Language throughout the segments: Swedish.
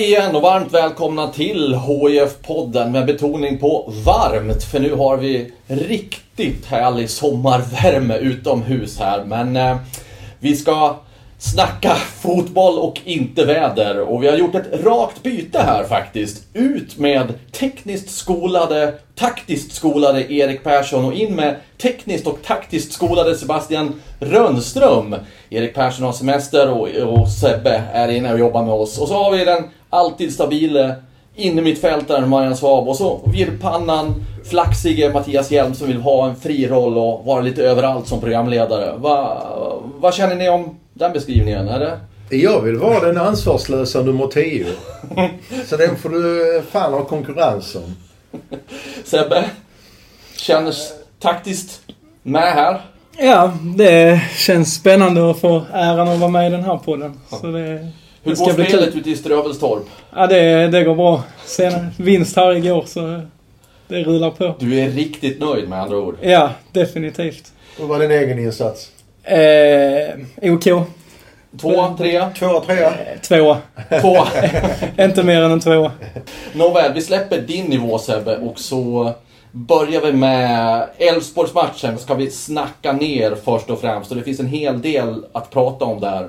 Hej igen och varmt välkomna till HIF-podden med betoning på varmt. För nu har vi riktigt härlig sommarvärme utomhus här. Men eh, vi ska snacka fotboll och inte väder. Och vi har gjort ett rakt byte här faktiskt. Ut med tekniskt skolade, taktiskt skolade Erik Persson och in med tekniskt och taktiskt skolade Sebastian Rönnström. Erik Persson har semester och, och Sebbe är inne och jobbar med oss. Och så har vi den alltid stabile innermittfältaren Marian Svab och så virrpannan, flaxige Mattias Hjelm som vill ha en fri roll och vara lite överallt som programledare. Vad va känner ni om den beskrivningen? Är det? Jag vill vara den ansvarslösa nummer 10. Så den får du fan ha konkurrens om. Sebbe? Känns taktiskt med här? Ja, det känns spännande att få äran att vara med i den här podden. Så det, Hur det ska går spelet ute i Strövelstorp? Ja, det, det går bra. Sen vinst här igår så det rullar på. Du är riktigt nöjd med andra ord? Ja, definitivt. Vad var din egen insats? Eh, OK. Två, tre, Tvåa, trea? Eh, Tvåa. två. Inte mer än en tvåa. Nåväl, vi släpper din nivå Sebbe och så börjar vi med Elfsborgsmatchen. Ska vi snacka ner först och främst och det finns en hel del att prata om där.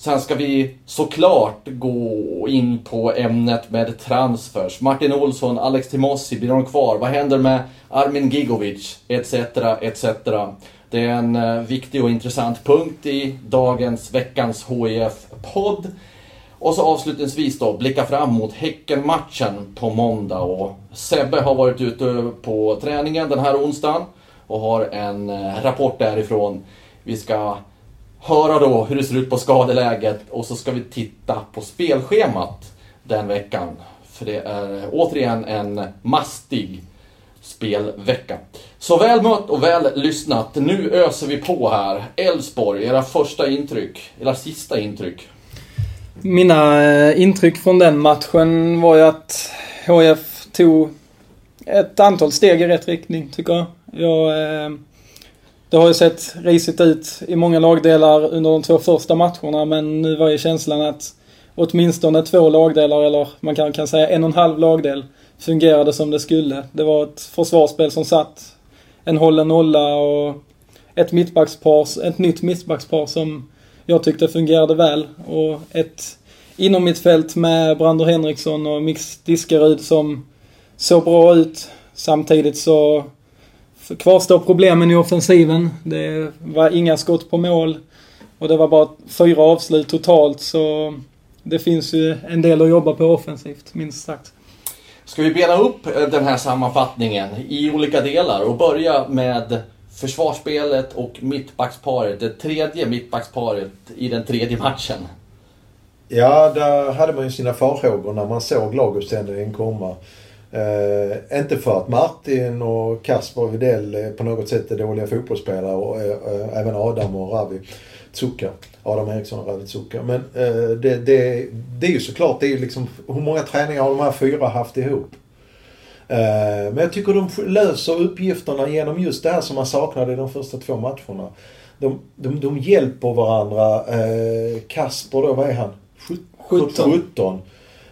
Sen ska vi såklart gå in på ämnet med transfers. Martin Olsson, Alex Timossi, blir de kvar? Vad händer med Armin Gigovic? Etc, etc. Det är en eh, viktig och intressant punkt i dagens, veckans HIF-podd. Och så avslutningsvis då, blicka fram mot Häcken-matchen på måndag. Och Sebbe har varit ute på träningen den här onsdagen och har en eh, rapport därifrån. Vi ska höra då hur det ser ut på skadeläget och så ska vi titta på spelschemat den veckan. För det är återigen en mastig spelvecka. Så väl mött och väl lyssnat. Nu öser vi på här. Elfsborg, era första intryck, era sista intryck. Mina eh, intryck från den matchen var ju att HF tog ett antal steg i rätt riktning, tycker jag. jag eh, det har ju sett risigt ut i många lagdelar under de två första matcherna, men nu var ju känslan att åtminstone två lagdelar, eller man kan, kan säga en och en halv lagdel, fungerade som det skulle. Det var ett försvarsspel som satt, en hållen nolla och ett mittbackspar, ett nytt mittbackspar som jag tyckte fungerade väl. Och ett inom mitt fält med Brander Henriksson och Mix Diskerud som såg bra ut. Samtidigt så kvarstår problemen i offensiven. Det var inga skott på mål och det var bara fyra avslut totalt så det finns ju en del att jobba på offensivt, minst sagt. Ska vi bena upp eh, den här sammanfattningen i olika delar och börja med försvarsspelet och mittbacksparet, det tredje mittbacksparet i den tredje matchen. Ja, där hade man ju sina farhågor när man såg laguppställningen komma. Eh, inte för att Martin och Kasper Widell eh, på något sätt är dåliga fotbollsspelare och eh, eh, även Adam och Ravi Tsukka. Adam Eriksson och Ravi Tsukka. Men eh, det, det, det är ju såklart, det är ju liksom, hur många träningar har de här fyra haft ihop? Eh, men jag tycker de löser uppgifterna genom just det här som man saknade i de första två matcherna. De, de, de hjälper varandra. Eh, Kasper då, vad är han? Sjut- 17. 17.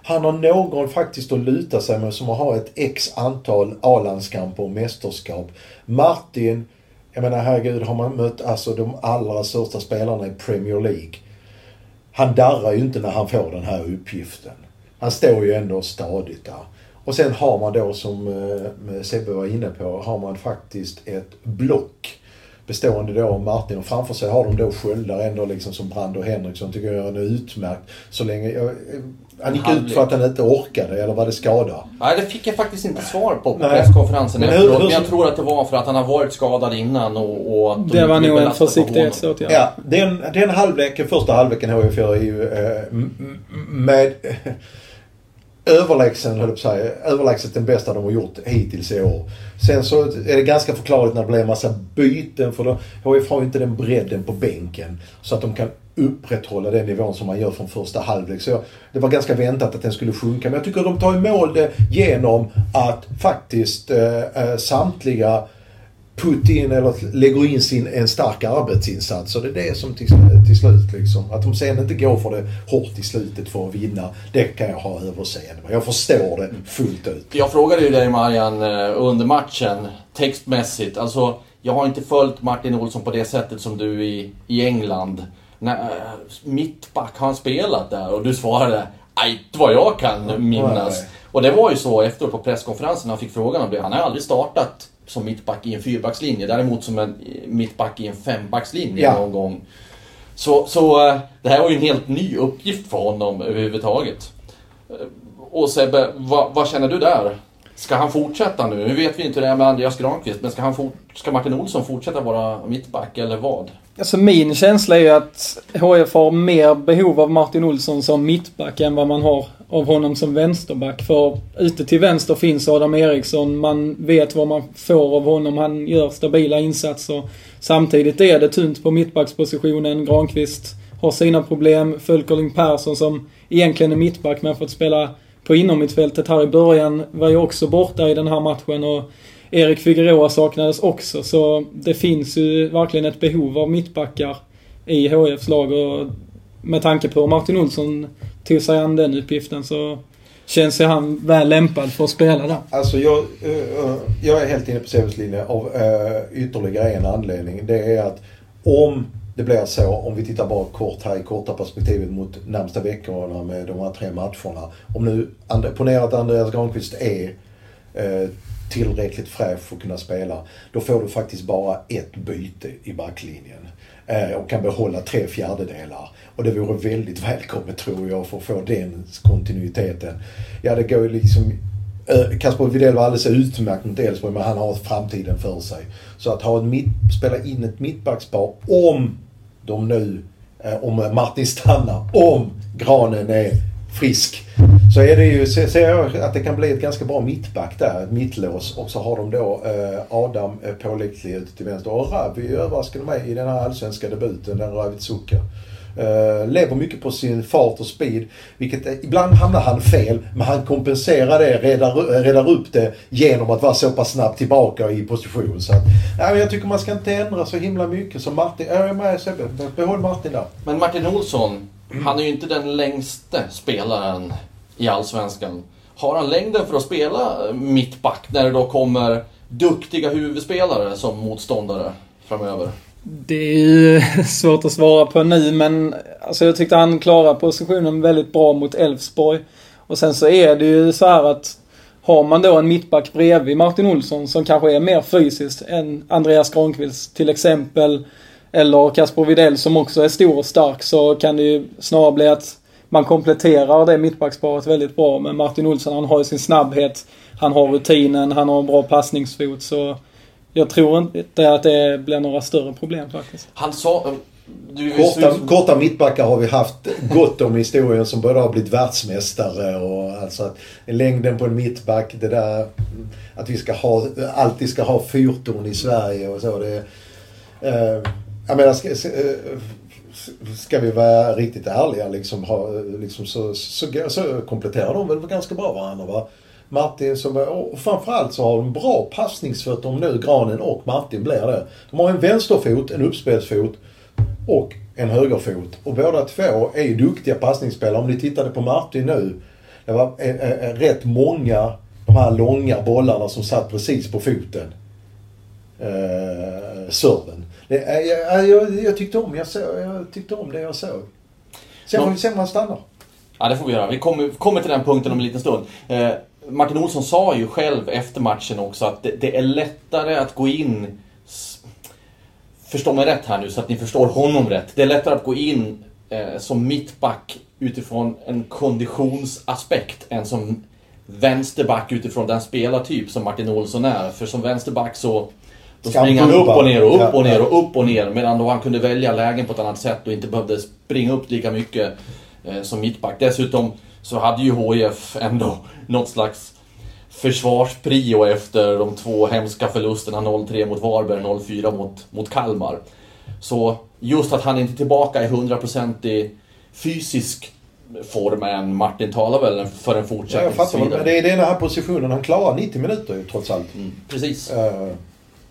Han har någon faktiskt att luta sig mot som har ett x antal A-landskamper och mästerskap. Martin, jag menar herregud, har man mött alltså de allra största spelarna i Premier League. Han darrar ju inte när han får den här uppgiften. Han står ju ändå stadigt där. Och sen har man då, som eh, Sebbe var inne på, har man faktiskt ett block bestående då av Martin och framför sig har de då sköldar ändå liksom som Brand och Henriksson tycker jag är utmärkt. Så länge, jag, han gick ut för att han inte orkade eller var det skada? Nej, det fick jag faktiskt inte svar på på Nej. presskonferensen Men hur- efteråt. hur- Men jag tror att det var för att han har varit skadad innan och, och Det var nog en försiktighetsåtgärd. Ja, den, den halvleken, första halvleken HIF gör är ju eh, med överlägsen, höll jag säga, överlägset den bästa de har gjort hittills i år. Sen så är det ganska förklarligt när det blir en massa byten för då, HIF har ju inte den bredden på bänken så att de kan upprätthålla den nivån som man gör från första halvlek. Så jag, det var ganska väntat att den skulle sjunka. Men jag tycker att de tar i mål det genom att faktiskt eh, eh samtliga put in eller lägger in sin, en stark arbetsinsats. Och det är det som till, till slut liksom. Att de sen inte går för det hårt i slutet för att vinna, det kan jag ha överseende med. Jag förstår det fullt ut. Jag frågade ju dig Marian eh, under matchen, textmässigt. Alltså, jag har inte följt Martin Olsson på det sättet som du i, i England. När, eh, mittback, har han spelat där? Och du svarade, nej, inte vad jag kan minnas. Nej. Och det var ju så efteråt på presskonferensen när han fick frågan om det. Han har aldrig startat som mittback i en fyrbackslinje. Däremot som en mittback i en fembackslinje Ja. någon gång. Så, så eh, det här var ju en helt ny uppgift för honom överhuvudtaget. Eh, Och Sebbe, vad, vad känner du där? Ska han fortsätta nu? Nu vet vi inte det är med Andreas Granqvist, men ska, han for, ska Martin Olsson fortsätta vara mittback eller vad? Alltså min känsla är ju att HF har mer behov av Martin Olsson som mittback än vad man har av honom som vänsterback. För ute till vänster finns Adam Eriksson. Man vet vad man får av honom. Han gör stabila insatser. Samtidigt är det tunt på mittbackspositionen. Granqvist har sina problem. Fölkerling Persson som egentligen är mittback men har fått spela på inomhittfältet här i början var ju också borta i den här matchen. Och Erik Figueroa saknades också, så det finns ju verkligen ett behov av mittbackar i HFs lag och med tanke på hur Martin Olsson tog sig an den uppgiften så känns ju han väl lämpad för att spela där. Alltså jag, eh, eh, jag är helt inne på Sebbes linje av eh, ytterligare en anledning. Det är att om det blir så, om vi tittar bara kort här i korta perspektivet mot närmsta veckorna med de här tre matcherna. Om nu, ponera att Andreas Granqvist är eh, tillräckligt fräsch för att kunna spela. Då får du faktiskt bara ett byte i backlinjen. Eh, och kan behålla tre fjärdedelar. Och det vore väldigt välkommet tror jag för att få den kontinuiteten. Ja, det går ju liksom eh, Kasper Widell var alldeles utmärkt mot Elfsborg men han har framtiden för sig. Så att ha en mitt, spela in ett mittbackspar om de nu, eh, om Martin stannar, om Granen är frisk. Så är det ju, ser jag att det kan bli ett ganska bra mittback där, ett mittlås. Och så har de då eh, Adam eh, pålitlig ute till vänster. Och Ravi överraskade mig i den här allsvenska debuten, den Ravit Zucker. Uh, lever mycket på sin fart och speed. Vilket eh, ibland hamnar han fel, men han kompenserar det, redar, eh, redar upp det genom att vara så pass snabbt tillbaka i position. Så att, nej, men jag tycker man ska inte ändra så himla mycket. Så Martin, jag med Sebbe, behåll Martin där. Men Martin Olsson, han är ju inte den längste spelaren i Allsvenskan. Har han längden för att spela mittback när det då kommer duktiga huvudspelare som motståndare framöver? Det är ju svårt att svara på nu men alltså jag tyckte han klarade positionen väldigt bra mot Elfsborg. Och sen så är det ju så här att har man då en mittback bredvid Martin Olsson som kanske är mer fysiskt än Andreas Granqvist till exempel. Eller Kasper Widell som också är stor och stark så kan det ju snarare bli att man kompletterar det mittbacksparet väldigt bra. Men Martin Olsson han har ju sin snabbhet, han har rutinen, han har en bra passningsfot så jag tror inte att det blir några större problem faktiskt. Han sa... Du, Korta, korta mittbackar har vi haft gott om i historien som både har blivit världsmästare och alltså att längden på en mittback, det där att vi ska ha, alltid ska ha fyrtorn i Sverige och så. Det, eh, jag menar, ska, ska, eh, ska vi vara riktigt ärliga liksom, ha, liksom så, så, så kompletterar de väl ganska bra varandra va? Martin som, och framförallt så har de bra passningsfötter om nu Granen och Martin blir det. De har en vänsterfot, en uppspelsfot och en högerfot. Och båda två är ju duktiga passningsspelare. Om ni tittade på Martin nu. Det var eh, eh, rätt många de här långa bollarna som satt precis på foten. Eh, serven. Eh, jag, jag, jag, tyckte om, jag, så, jag tyckte om det jag såg. Sen får vi se om han stannar. Ja, det får vi göra. Vi kommer, kommer till den punkten om en liten stund. Eh, Martin Olsson sa ju själv efter matchen också att det, det är lättare att gå in förstå mig rätt här nu så att ni förstår honom rätt. Det är lättare att gå in eh, som mittback utifrån en konditionsaspekt än som vänsterback utifrån den spelartyp som Martin Olsson är. För som vänsterback så då springer han upp och ner och upp och ner och upp och ner. Medan då han kunde välja lägen på ett annat sätt och inte behövde springa upp lika mycket eh, som mittback. Dessutom så hade ju HIF ändå något slags försvarsprio efter de två hemska förlusterna 0-3 mot Varberg och 0-4 mot, mot Kalmar. Så just att han inte är tillbaka i 100% fysisk form än Martin talar väl för en fortsättning. Ja, jag fattar. Men det är den här positionen han klarar 90 minuter ju trots allt. Mm, precis. Uh,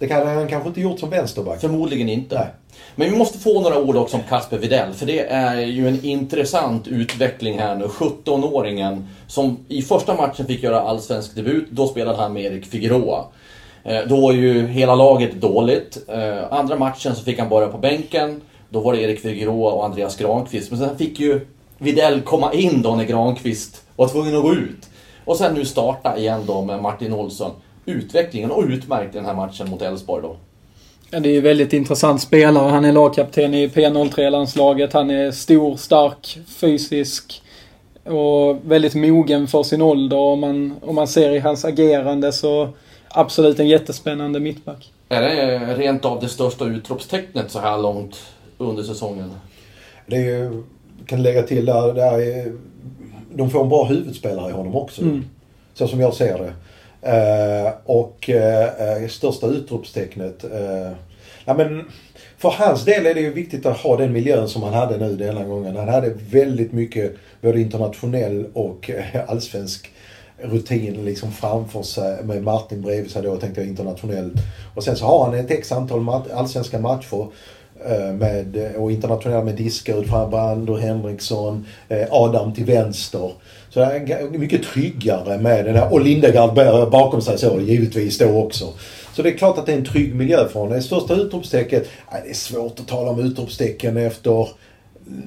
det kan han kanske inte gjort som vänsterback. Förmodligen inte. Nej. Men vi måste få några ord också om Kasper Videll, för det är ju en intressant utveckling här nu. 17-åringen som i första matchen fick göra allsvensk debut, då spelade han med Erik Figueroa. Eh, då var ju hela laget dåligt. Eh, andra matchen så fick han börja på bänken. Då var det Erik Figueroa och Andreas Granqvist. Men sen fick ju Videll komma in då när Granqvist var tvungen att gå ut. Och sen nu starta igen då med Martin Olsson. Utvecklingen och utmärkt i den här matchen mot Elfsborg då. Ja, det är ju väldigt intressant spelare. Han är lagkapten i P03-landslaget. Han är stor, stark, fysisk och väldigt mogen för sin ålder. Om man, om man ser i hans agerande så absolut en jättespännande mittback. Är det rent av det största utropstecknet så här långt under säsongen? Det är ju, kan lägga till där, där är, de får en bra huvudspelare i honom också. Mm. Så som jag ser det. Eh, och eh, eh, största utropstecknet. Eh, ja, men för hans del är det ju viktigt att ha den miljön som han hade nu denna gången. Han hade väldigt mycket både internationell och eh, allsvensk rutin liksom framför sig med Martin bredvid sig då tänkte jag internationellt. Och sen så har han ett x antal allsvenska matcher Eh, med, eh, och internationella med Diskerud, och Henriksson, eh, Adam till vänster. Så det är mycket tryggare med den här, och Lindegard bakom sig så givetvis då också. Så det är klart att det är en trygg miljö för honom. Det största utropstecknet, det är svårt att tala om utropstecken efter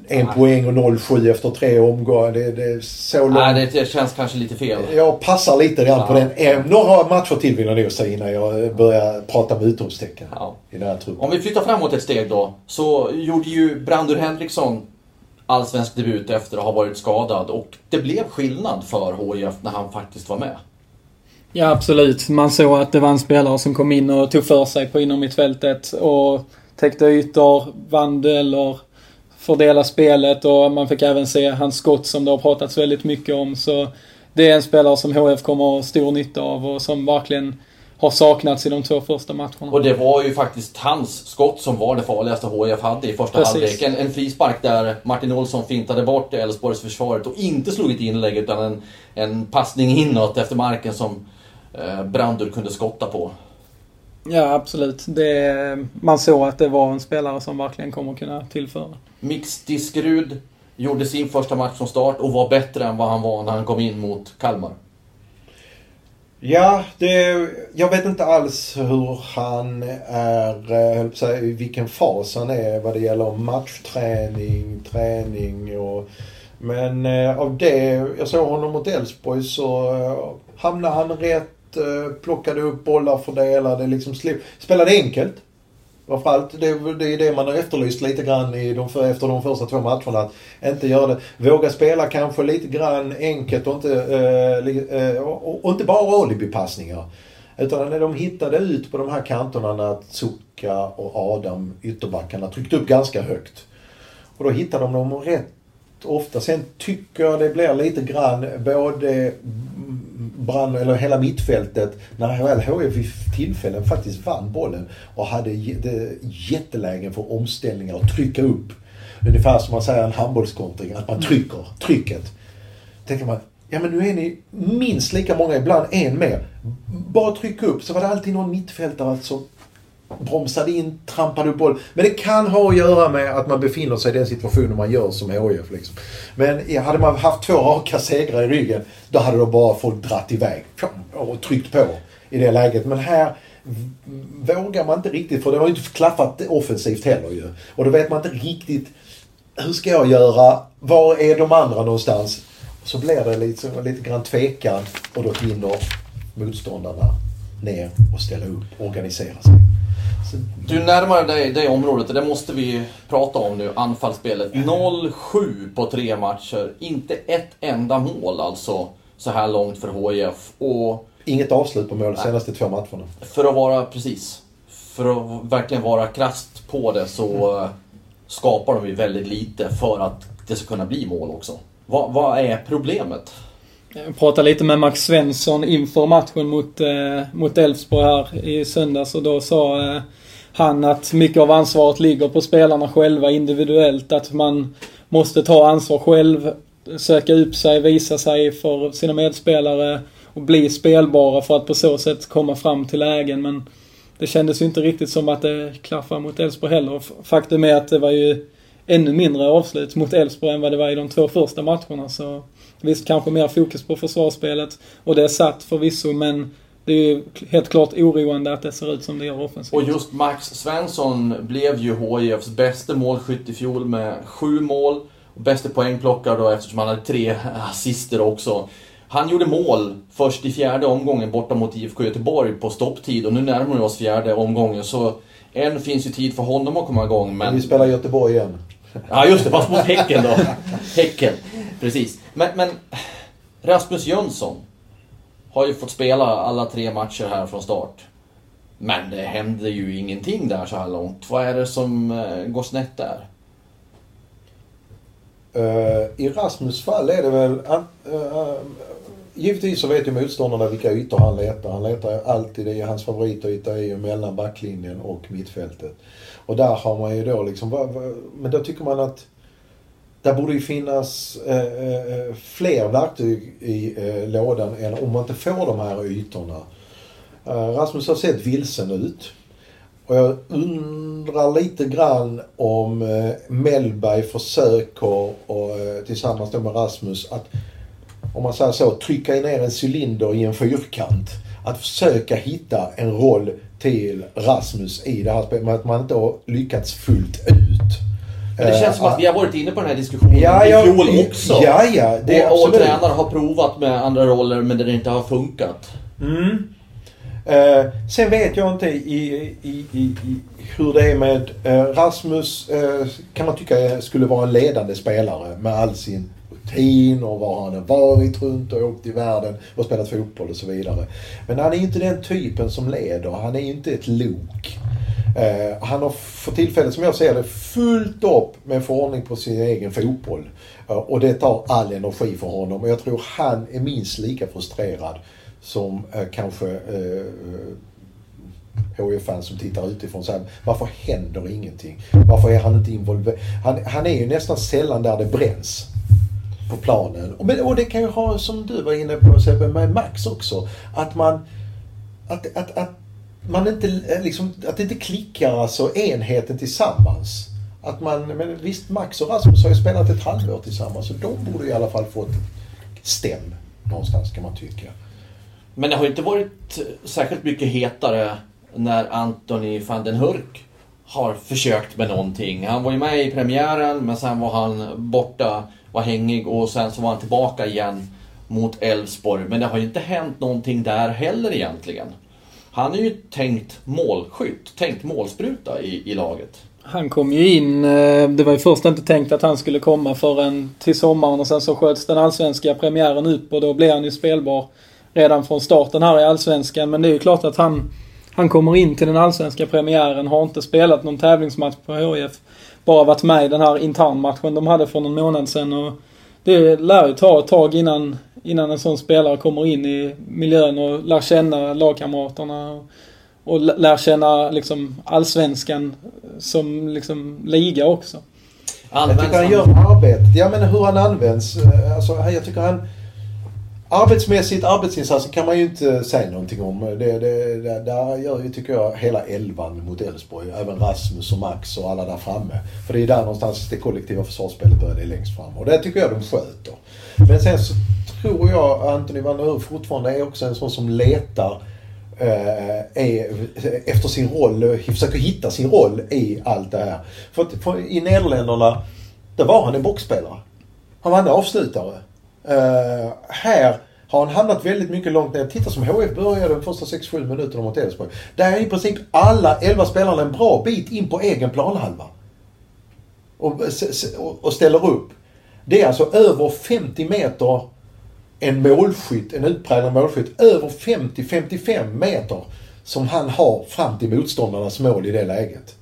en Nej. poäng och 0-7 efter tre omgångar. Det, det är så långt. Nej, det känns kanske lite fel. Jag passar lite grann ja. på den. Några matcher till vill jag nog säga innan jag börjar prata om utropstecken ja. i den här truppen. Om vi flyttar framåt ett steg då. Så gjorde ju Brandur Henriksson allsvensk debut efter att ha varit skadad och det blev skillnad för HIF när han faktiskt var med. Ja, absolut. Man såg att det var en spelare som kom in och tog för sig på innermittfältet och täckte ytor, vann dueller fördela spelet och man fick även se hans skott som det har pratats väldigt mycket om. Så det är en spelare som HF kommer ha stor nytta av och som verkligen har saknats i de två första matcherna. Och det var ju faktiskt hans skott som var det farligaste HIF hade i första Precis. halvlek. En, en frispark där Martin Olsson fintade bort Elfsborgs försvaret och inte slog ett inlägg utan en, en passning inåt efter marken som eh, Brandur kunde skotta på. Ja, absolut. Det, man såg att det var en spelare som verkligen kommer kunna tillföra. Mix Diskerud gjorde sin första match från start och var bättre än vad han var när han kom in mot Kalmar. Ja, det, jag vet inte alls hur han är, eh, säga, i vilken fas han är vad det gäller matchträning, träning och... Men eh, av det, jag såg honom mot Elfsborg så eh, hamnade han rätt Eh, plockade upp bollar, fördelade, liksom spelade enkelt. Framförallt, det, det är det man har efterlyst lite grann i de, efter de första två matcherna. Att inte göra det. Våga spela kanske lite grann enkelt och inte, eh, eh, och, och, inte bara alibipassningar. Utan när de hittade ut på de här kanterna när Tsuka och Adam, ytterbackarna, tryckte upp ganska högt. Och då hittade de dem rätt ofta. Sen tycker jag det blir lite grann både brann, eller hela mittfältet, när väl HIF vid tillfällen faktiskt vann bollen och hade jättelägen för omställningar och trycka upp. Ungefär som man säger en handbollskontring, att man mm. trycker, trycket. tänker man, ja men nu är ni minst lika många, ibland en mer. Bara tryck upp, så var det alltid någon mittfältare som bromsade in, trampade upp boll. Men det kan ha att göra med att man befinner sig i den situationen man gör som HIF. Liksom. Men hade man haft två raka segrar i ryggen, då hade då bara folk dratt iväg och tryckt på i det läget. Men här vågar man inte riktigt, för det har ju inte klaffat offensivt heller ju. Och då vet man inte riktigt, hur ska jag göra? Var är de andra någonstans? Så blir det lite, lite grann tvekan och då hinner motståndarna ner och ställa upp, organisera sig. Du närmar dig det området och det måste vi prata om nu, anfallsspelet. 0-7 på tre matcher. Inte ett enda mål alltså så här långt för HIF. Och Inget avslut på mål de senaste två matcherna. för att vara, precis, för att verkligen vara krasst på det så eh, skapar de ju väldigt lite för att det ska kunna bli mål också. Vad, vad är problemet? Jag pratade lite med Max Svensson inför matchen mot, eh, mot Elfsborg här i söndags och då sa eh, han att mycket av ansvaret ligger på spelarna själva individuellt. Att man måste ta ansvar själv, söka upp sig, visa sig för sina medspelare och bli spelbara för att på så sätt komma fram till lägen. Men det kändes ju inte riktigt som att det klaffade mot Elfsborg heller. Faktum är att det var ju ännu mindre avslut mot Elfsborg än vad det var i de två första matcherna. Så visst, kanske mer fokus på försvarsspelet. Och det är satt förvisso, men det är ju helt klart oroande att det ser ut som det gör offensivt. Och just Max Svensson blev ju HIFs bästa målskytt i fjol med sju mål. Och bästa poängplockare då eftersom han hade tre assister också. Han gjorde mål först i fjärde omgången borta mot IFK Göteborg på stopptid och nu närmar vi oss fjärde omgången så än finns ju tid för honom att komma igång men... Vi spelar Göteborg igen. Ja just det, fast mot Häcken då. Häcken, precis. Men, men Rasmus Jönsson har ju fått spela alla tre matcher här från start. Men det händer ju ingenting där så här långt. Vad är det som eh, går snett där? Uh, I Rasmus fall är det väl... Uh, uh, givetvis så vet ju motståndarna vilka ytor han letar. Han letar alltid i hans favorityta är ju mellan backlinjen och mittfältet. Och där har man ju då liksom... Men då tycker man att där borde ju finnas eh, eh, fler verktyg i eh, lådan än om man inte får de här ytorna. Eh, Rasmus har sett vilsen ut. Och jag undrar lite grann om eh, Mellberg försöker, och, eh, tillsammans då med Rasmus, att om man säger så, trycka ner en cylinder i en fyrkant. Att försöka hitta en roll till Rasmus i det här spelet, men att man inte har lyckats fullt ut. Men det känns som att vi har varit inne på den här diskussionen Ja, ja, i fjol också. Ja, ja, det och, och tränare har provat med andra roller men det inte har funkat. Mm. Eh, sen vet jag inte i, i, i, i hur det är med eh, Rasmus. Eh, kan man tycka skulle vara en ledande spelare med all sin rutin och var han har varit runt och åkt i världen och spelat fotboll och så vidare. Men han är inte den typen som leder. Han är inte ett lok. Eh, han har för tillfället, som jag ser det, fullt upp med att få ordning på sin egen fotboll. Eh, och det tar all energi för honom. Och jag tror han är minst lika frustrerad som eh, kanske eh, eh HIF-fans som tittar utifrån. Så här, varför händer ingenting? Varför är han inte involverad? Han, han är ju nästan sällan där det bränns på planen. Och, men, och det kan ju ha, som du var inne på Sebbe, med Max också. Att man... Att, att, att man inte eh, liksom, att det inte klickar alltså enheten tillsammans. Att man, men visst Max och Rasmus har ju spelat ett halvår tillsammans så de borde i alla fall få ett stäm någonstans kan man tycka. Men det har ju inte varit särskilt mycket hetare när Anthony van den Hurk har försökt med någonting. Han var ju med i premiären men sen var han borta, var hängig och sen så var han tillbaka igen mot Elfsborg. Men det har ju inte hänt någonting där heller egentligen. Han är ju tänkt målskytt, tänkt målspruta i, i laget. Han kom ju in, eh, det var ju först inte tänkt att han skulle komma förrän till sommaren och sen så sköts den allsvenska premiären upp och då blev han ju spelbar redan från starten här i allsvenskan. Men det är ju klart att han, han kommer in till den allsvenska premiären, har inte spelat någon tävlingsmatch på HIF. Bara varit med i den här internmatchen de hade för någon månad sedan och det lär ju ta ett tag innan, innan en sån spelare kommer in i miljön och lär känna lagkamraterna. Och, och lär känna liksom allsvenskan som liksom liga också. Jag tycker han gör arbetet. Ja men hur han används. eh, Alltså, jag tycker han... Arbetsmässigt, arbetsinsatsen kan man ju inte säga någonting om. Det, det, det, där gör ju, tycker jag, hela elvan mot Elfsborg. Även Rasmus och Max och alla där framme. För det är där någonstans det kollektiva försvarsspelet börjar, det är längst fram. Och det tycker jag de sköter. Men sen så tror jag Anthony van der Hur fortfarande är också en sån som letar eh, är, efter sin roll, och försöker hitta sin roll i allt det här. För, att- för i Nederländerna, där var han en boxspelare. Han var en avslutare. Eh, här har han hamnat väldigt mycket långt ner. Titta som HF började de första 6-7 minuterna mot Elfsborg. Där är i princip alla 11 spelarna en bra bit in på egen planhalva. Och, och ställer upp. Det är alltså över 50 meter en målskytt, en utpräglad målskytt, över 50-55 meter som han har fram till motståndarnas mål i det läget.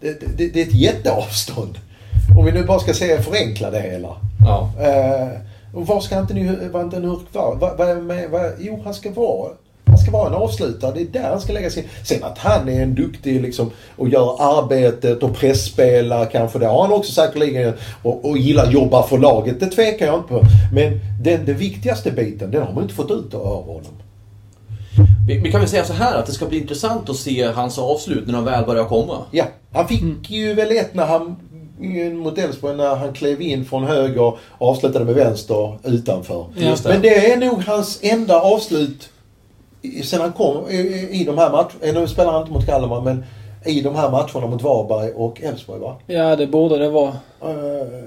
Det, det, det är ett jätteavstånd. Om vi nu bara ska se förenkla det hela. Ja. Eh, och var ska inte inte Nurk vara? Va, va, va, jo, han ska vara han ska vara en avslutare. Det är där han ska lägga sin... Sen att han är en duktig liksom och gör arbetet och pressspelar kanske. Det har han också säkerligen. Och, och gillar jobba för laget. Det tvekar jag inte på. Men den, den viktigaste biten, den har man inte fått ut av honom. Vi, vi, kan väl säga så här att det ska bli intressant att se hans avslut när de väl börjar komma. Ja, han fick ju väl ett när han mot Elfsborg när han klev in från höger och avslutade med vänster utanför. Det. Men det är nog hans enda avslut sen han kom i, i de här matcherna. Nu spelar han inte mot Kalmar men i de här matcherna mot Varberg och Elfsborg va? Ja det borde det vara. Uh,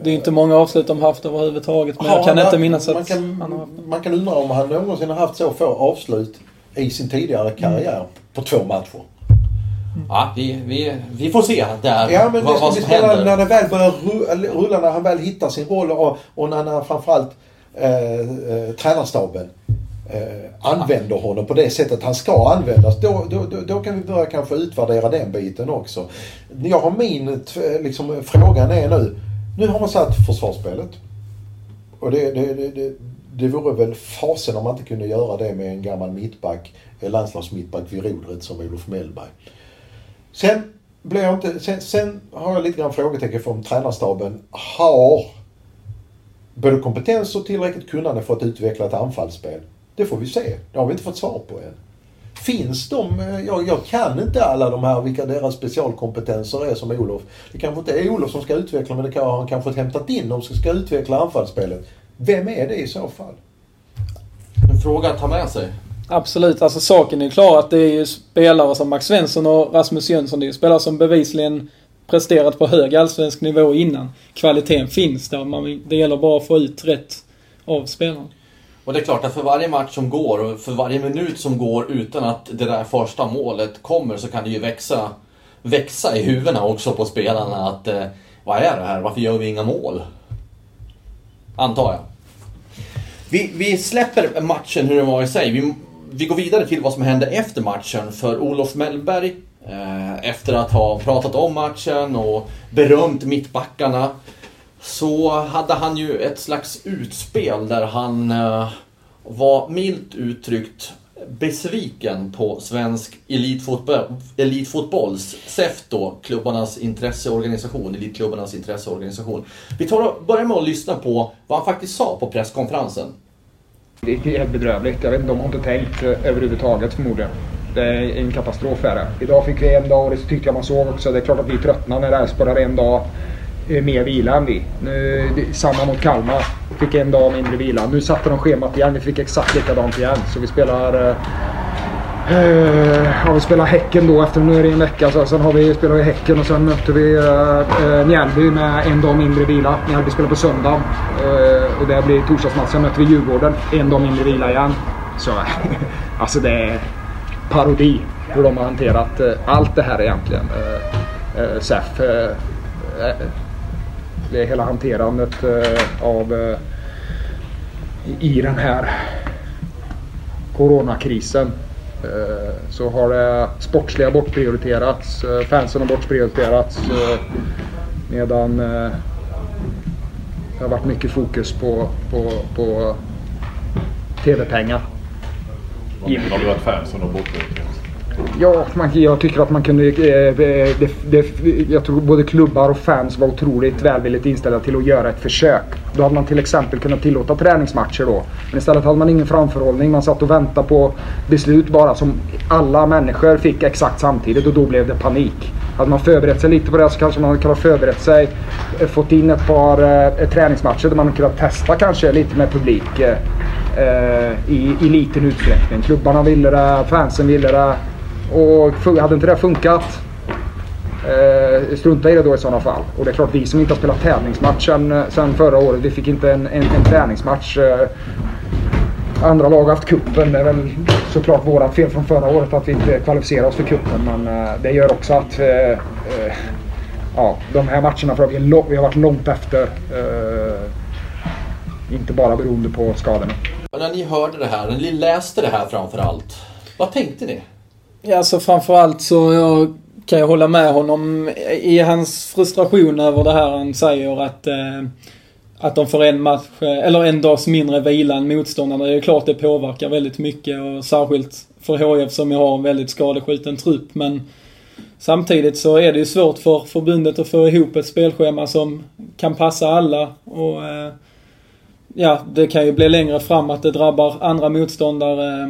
det är inte många avslut de haft överhuvudtaget men jag kan inte minnas att man kan, han har Man kan undra om han någonsin har haft så få avslut i sin tidigare karriär mm. på två matcher. Ja, vi, vi, vi får se där ja, men vad, det vad som händer. När det väl börjar rulla, när han väl hittar sin roll och, och när, när framförallt eh, eh, tränarstaben eh, använder honom på det sättet han ska användas. Då, då, då, då, kan vi börja kanske utvärdera den biten också. Jag har min, liksom, frågan är nu. Nu har man satt försvarsspelet. Och det, det, det, det, det vore väl fasen om man inte kunde göra det med en gammal mittback, landslagsmittback vid rodret som Olof Mellberg. Sen blev jag inte, sen, sen har jag lite grann frågetecken för om tränarstaben har både kompetens och tillräckligt kunnande för att utveckla ett anfallsspel. Det får vi se. Det har vi inte fått svar på än. Finns de? Eh, jag, jag kan inte alla de här, vilka deras specialkompetenser är som Olof. Det kanske inte är Olof som ska utveckla, men det kan han kanske hämtat in de som ska utveckla anfallsspelet. Vem är det i så fall? En fråga att ta med sig. Absolut, alltså saken är klar att det är ju spelare som Max Svensson och Rasmus Jönsson. Det är ju spelare som bevisligen presterat på hög allsvensk nivå innan. Kvaliteten finns där. Man, det gäller bara att få ut rätt av spelarna. Och det är klart att för varje match som går och för varje minut som går utan att det där första målet kommer så kan det ju växa, växa i huvudena också på spelarna att eh, vad är det här? Varför gör vi inga mål? Antar jag. Vi, vi släpper matchen hur den var i sig. Vi, vi går vidare till vad som hände efter matchen. För Olof Mellberg, eh, efter att ha pratat om matchen och berömt mittbackarna, så hade han ju ett slags utspel där han eh, var milt uttryckt besviken på svensk elitfotboll, elitfotbolls, SEF då, klubbarnas intresseorganisation, elitklubbarnas intresseorganisation. Vi tar och börjar med att lyssna på vad han faktiskt sa på presskonferensen. Det är helt bedrövligt. Jag vet inte, de har inte tänkt eh, överhuvudtaget förmodligen. Det är en katastrof är det. Idag fick vi en dag och det tyckte jag man såg också. Det är klart att vi tröttnar när det här har en dag Eh, mer vila än vi. Nu, samma mot Kalmar. Fick en dag mindre vila. Nu satte de schemat igen. Vi fick exakt likadant igen. Så vi spelar eh, eh ja, vi spelar Häcken då efter nu är det en vecka. Så, sen har vi, spelar vi Häcken och sen möter vi eh, eh, Mjällby med en dag mindre vila. Mjällby spelar på söndag. Eh, och det blir torsdagsmatch. Sen möter vi Djurgården. En dag mindre vila igen. Så alltså det är parodi hur de har hanterat allt det här egentligen. Eh, SEF det är hela hanterandet eh, av eh, i den här coronakrisen. Eh, så har det sportsliga bortprioriterats, eh, fansen har bortprioriterats. Eh, medan eh, det har varit mycket fokus på, på, på TV-pengar. Har du att fansen har bortprioriterats? Ja, man, jag tycker att man kunde... Eh, eh, det, det, jag tror både klubbar och fans var otroligt välvilligt inställda till att göra ett försök. Då hade man till exempel kunnat tillåta träningsmatcher då. Men istället hade man ingen framförhållning. Man satt och väntade på beslut bara som alla människor fick exakt samtidigt och då blev det panik. Hade man förberett sig lite på det så kanske man hade kunnat förberett sig. Eh, fått in ett par eh, träningsmatcher där man kunde kunnat testa kanske lite med publik. Eh, eh, i, I liten utsträckning. Klubbarna ville det, fansen ville det. Och hade inte det funkat, eh, strunta i det då i sådana fall. Och det är klart, vi som inte har spelat tävlingsmatch sen, eh, sen förra året, vi fick inte en, en, en träningsmatch. Eh, andra lag har haft kuppen. Det är väl såklart vårat fel från förra året att vi inte kvalificerade oss för kuppen. Men eh, det gör också att eh, eh, ja, de här matcherna för vi, vi har varit långt efter. Eh, inte bara beroende på skadorna. Och när ni hörde det här, när ni läste det här framför allt. Vad tänkte ni? Ja, alltså framförallt så jag kan jag hålla med honom i hans frustration över det här han säger att eh, att de får en match, eh, eller en dags mindre vila än motståndarna. Det är klart det påverkar väldigt mycket och särskilt för HF som ju har en väldigt skadeskjuten trupp. Men samtidigt så är det ju svårt för förbundet att få ihop ett spelschema som kan passa alla. Och eh, ja, det kan ju bli längre fram att det drabbar andra motståndare eh,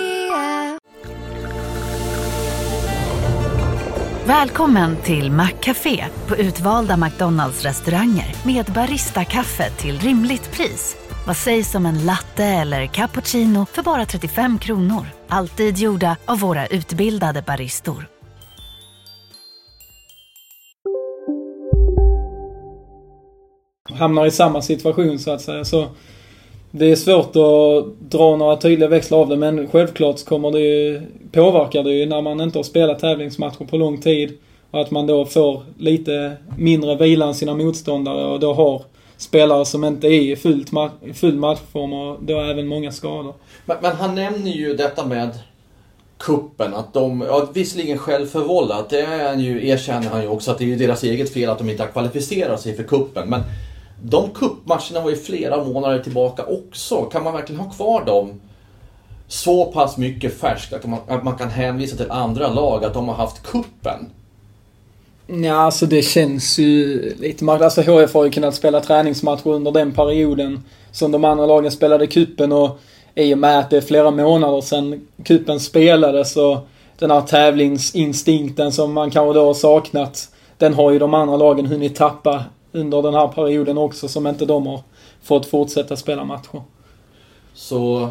Välkommen till Maccafé på utvalda McDonalds restauranger med Baristakaffe till rimligt pris. Vad sägs om en latte eller cappuccino för bara 35 kronor? Alltid gjorda av våra utbildade baristor. Hamnar i samma situation så att säga. Så det är svårt att dra några tydliga växlar av det men självklart kommer det ju, påverkar det ju när man inte har spelat tävlingsmatcher på lång tid. Och att man då får lite mindre vila än sina motståndare och då har spelare som inte är i fullt full matchform och då även många skador. Men, men, han nämner ju detta med kuppen att de, ja visserligen självförvållat, det är han ju, erkänner han ju också att det är deras eget fel att de inte har kvalificerat sig för kuppen. Men de kuppmatcherna var ju flera månader tillbaka också. Kan man verkligen ha kvar dem så pass mycket färskt att man, att man kan hänvisa till andra lag att de har haft kuppen? Ja, alltså det känns ju lite märkligt. Alltså HF har ju kunnat spela träningsmatcher under den perioden som de andra lagen spelade kuppen och i och med att det är flera månader sedan kuppen spelades och den här tävlingsinstinkten som man kanske då har saknat, den har ju de andra lagen hunnit tappa under den här perioden också som inte de har fått fortsätta spela matcher. Så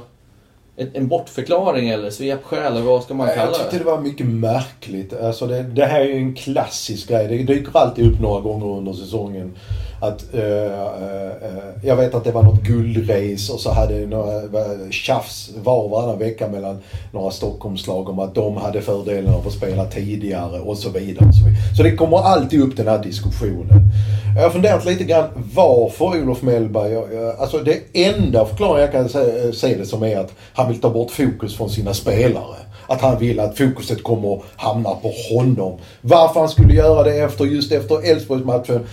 en bortförklaring eller svepskäl eller vad ska man kalla det? Jag tyckte det var mycket märkligt. Alltså det, det här är ju en klassisk grej. Det dyker alltid upp några gånger under säsongen. Att, uh, uh, jag vet att det var något guldrace och så hade några tjafs var och varannan vecka mellan några Stockholmslag om att de hade fördelen av att spela tidigare och så vidare. Och så, vidare. så det kommer alltid upp den här diskussionen. Jag har funderat lite grann varför Olof Mellberg, alltså det enda förklaringen jag kan se, se det som är att han vill ta bort fokus från sina spelare. Att han vill att fokuset kommer att hamna på honom. Varför han skulle göra det efter, just efter Elfsborgsmatchen,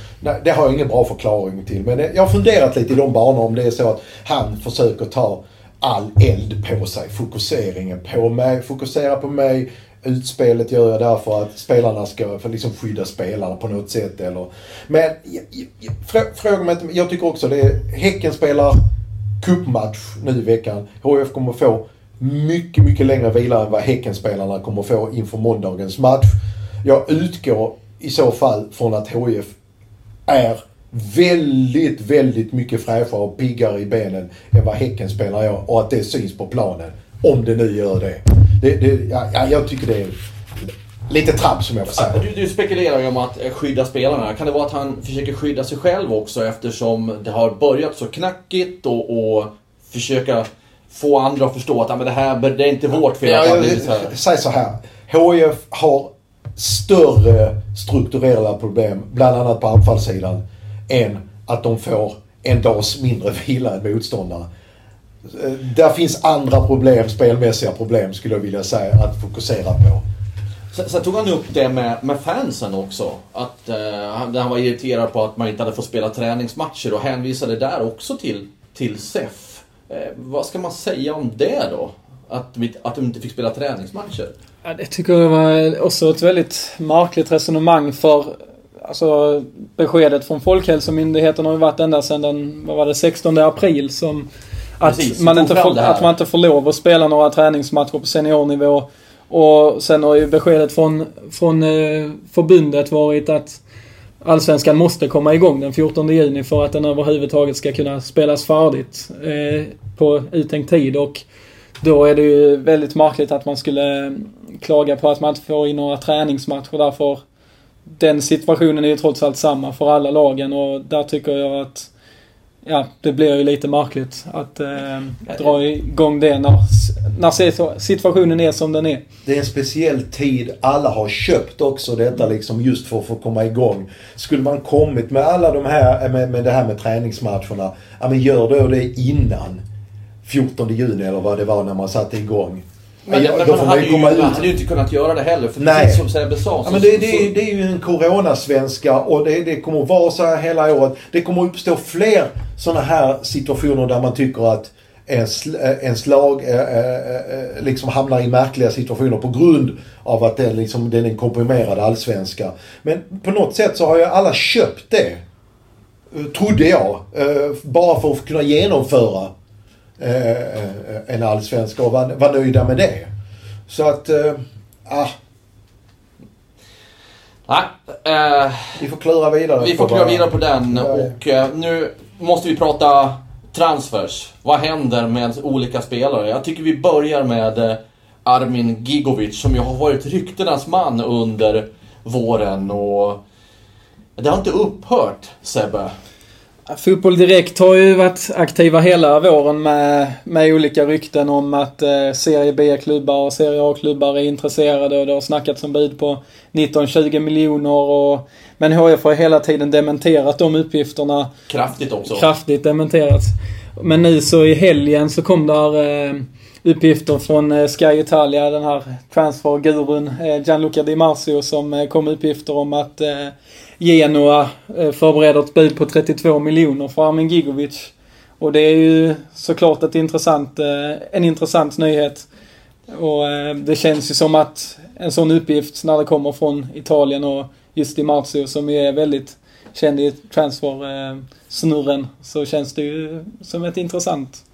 det har jag ingen bra bra förklaring till. Men jag har funderat lite i de banorna om det är så att han försöker ta all eld på sig. Fokuseringen på mig, fokusera på mig. Utspelet gör jag därför att spelarna ska för liksom skydda spelarna på något sätt. Eller. Men fråga mig inte, jag tycker också det är, Häcken spelar cupmatch nu i veckan. HF kommer få mycket, mycket längre vila än vad Häckenspelarna kommer få inför måndagens match. Jag utgår i så fall från att HF är väldigt, väldigt mycket fräschare och piggare i benen än vad Häckenspelarna är och att det syns på planen. Om det nu gör det. det, det ja, jag tycker det är lite trabb som jag får säga. Du, du spekulerar ju om att skydda spelarna. Kan det vara att han försöker skydda sig själv också eftersom det har börjat så knackigt och, och försöka få andra att förstå att men det här det är inte vårt fel att så här. Säg så här. HIF har större strukturella problem, bland annat på anfallssidan, än att de får en dags mindre vila än motståndare. Där finns andra problem, spelmässiga problem skulle jag vilja säga, att fokusera på. Sen, sen tog han upp det med, med fansen också. Att eh, han var irriterad på att man inte hade fått spela träningsmatcher och hänvisade där också till, till SEF. Eh, vad ska man säga om det då? Att att de inte fick spela träningsmatcher? Ja, det tycker jag var också ett väldigt märkligt resonemang för Alltså beskedet från Folkhälsomyndigheten har ju varit ända sedan den, vad var det, 16 april som att, Precis, man inte får, att man inte får lov att spela några träningsmatcher på seniornivå Och sen har ju beskedet från, från eh, förbundet varit att Allsvenskan måste komma igång den 14 juni för att den överhuvudtaget ska kunna spelas färdigt eh, på uttänkt tid. Och då är det ju väldigt märkligt att man skulle klaga på att man inte får in några träningsmatcher därför den situationen är ju trots allt samma för alla lagen och där tycker jag att ja, det blir ju lite märkligt att eh, dra igång det när, när situationen är som den är. Det är en speciell tid. Alla har köpt också detta liksom just för att få komma igång. Skulle man kommit med alla de här, med, med det här med träningsmatcherna. Ja men gör då det innan 14 juni eller vad det var när man satte igång. Men, ja, men man, hade ju, hade ju inte kunnat göra det heller. För Nej. precis som Sebbe sa. Ja, men det, det, det, är ju en coronasvenska och det, det kommer att vara så här hela året. Det kommer att uppstå fler sådana här situationer där man tycker att ens, ens lag eh, eh, liksom hamnar i märkliga situationer på grund av att det liksom, den är en komprimerad allsvenska. Men på något sätt så har ju alla köpt det. Trodde jag. Bara för att kunna genomföra en allsvenska och vara var nöjda med det. Så att, ah. Nej. Eh, vi får klura vidare. Vi får klura vidare på den och eh, nu måste vi prata transfers. Vad händer med olika spelare? Jag tycker vi börjar med eh, Armin Gigovic som ju har varit ryktenas man under våren och det har inte upphört Sebbe. Fotboll Direkt har ju varit aktiva hela våren med, med olika rykten om att eh, Serie B-klubbar och Serie A-klubbar är intresserade och det har snackats om bud på 19-20 miljoner och men HF har hela tiden dementerat de uppgifterna. Kraftigt också. Kraftigt dementerats. Men nu så i helgen så kom där eh, uppgifter från eh, Sky Italia, den här transfergurun eh, Gianluca Di Marzio som eh, kom uppgifter om att Genoa eh, förbereder ett bud på 32 miljoner för Armin Gigovic. Och det är ju såklart ett intressant, eh, en intressant nyhet. Och eh, det känns ju som att en sån uppgift när det kommer från Italien och just Di Marzio som ju är väldigt känd i transfer-snurren så känns det ju som ett intressant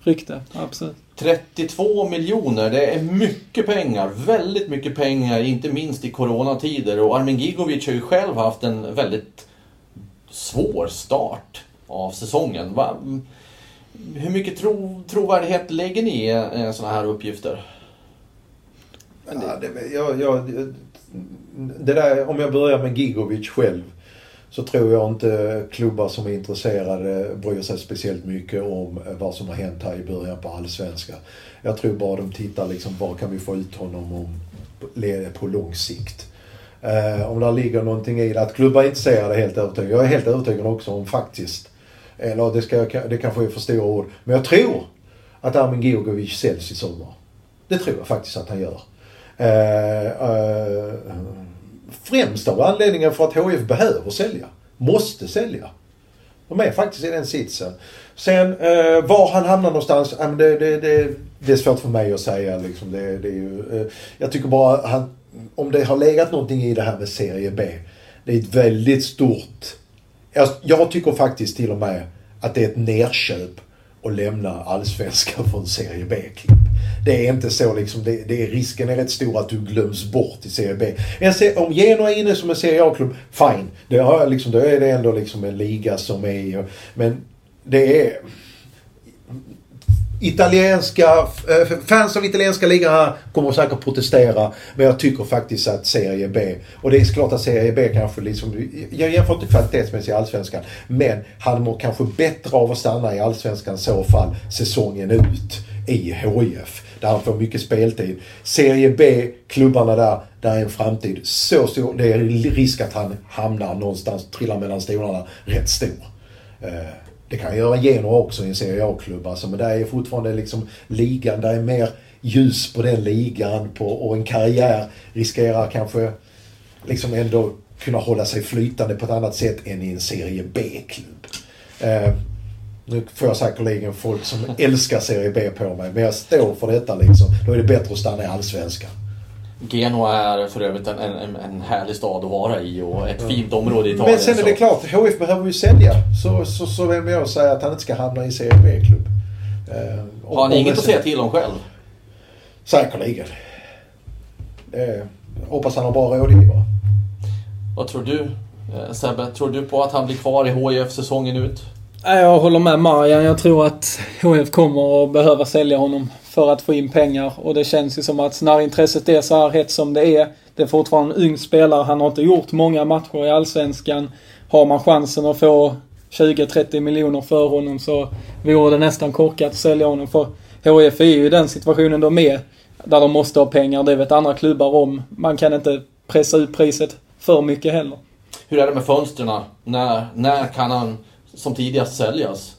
rykte. Absolut. 32 miljoner, det är mycket pengar. Väldigt mycket pengar, inte minst i coronatider. Och Armin Gigovic har ju själv haft en väldigt svår start av säsongen. Va? Mm, hur mycket tro, trovärdighet lägger ni i sådana här uppgifter? Ja, det, jag, jag, det där, om jag börjar med Gigovic själv så tror jag inte klubbar som är intresserade bryr sig speciellt mycket om eh, vad som har hänt här i början på Allsvenskan. Jag tror bara de tittar liksom, vad kan vi få ut honom om, på lång sikt. Eh, om det ligger någonting i det. Att klubbar är intresserade är helt övertygad. Jag är helt övertygad också om faktiskt, eller det, ska, det kanske är för stora ord, men jag tror att Armin Giorgovic säljs i sommar. Det tror jag faktiskt att han gör. Eh, eh, främst av anledningen för att HF behöver sälja. Måste sälja. De är faktiskt i den sitsen. Sen eh, var han hamnar någonstans, eh, det, det, det, det, är svårt för mig att säga. Liksom. Det, det är ju, eh, jag tycker bara han, om det har legat någonting i det här med Serie B. Det är ett väldigt stort... Jag, jag tycker faktiskt till och med att det är ett nerköp att lämna allsvenskan för en Serie B-klubb. Det är inte så liksom, det, det är, risken är rätt stor att du glöms bort i Serie B. Se, om Genoa är inne som en Serie A-klubb, fine. Det har liksom, då är det ändå liksom en liga som är... Men det är italienska, eh, fans av italienska ligan kommer säkert protestera. Men jag tycker faktiskt att Serie B, och det är klart att Serie B kanske liksom, jag jämför inte kvalitetsmässigt i Allsvenskan. Men han mår kanske bättre av att stanna i Allsvenskan i så fall säsongen ut i HIF. Där han får mycket speltid. Serie B, klubbarna där, där är en framtid så stor. Det är risk att han hamnar någonstans, trillar mellan stolarna, rätt stor. Eh, det kan göra Genoa också i en Serie A-klubb. Alltså, men där är fortfarande liksom ligan, där är mer ljus på den ligan på, och en karriär riskerar kanske liksom ändå kunna hålla sig flytande på ett annat sätt än i en Serie B-klubb. Eh, Eh, nu får jag säkerligen folk som älskar Serie B på mig, men jag står för detta liksom. Då är det bättre att stanna i Allsvenskan. Genoa är för övrigt en, en, en härlig stad att vara i och ett fint område i Italien. Men sen är det klart, HF behöver ju sälja. Så, så, så vem jag säga att han inte ska hamna i Serie B-klubb. Eh, Har han inget att säga till om själv? Säkerligen. Det, hoppas han har bra rådgivare. Vad tror du eh, Sebbe? Tror du på att han blir kvar i HIF säsongen ut? Jag håller med Marian. Jag tror att HF kommer att behöva sälja honom för att få in pengar. Och det känns ju som att när intresset är så här hett som det är. Det är fortfarande en ung spelare. Han har inte gjort många matcher i Allsvenskan. Har man chansen att få 20-30 miljoner för honom så vore det nästan korkat att sälja honom. För HF är ju i den situationen de är. Där de måste ha pengar. Det vet andra klubbar om. Man kan inte pressa ut priset för mycket heller. Hur är det med fönstren? När, när kan han som tidigast säljas?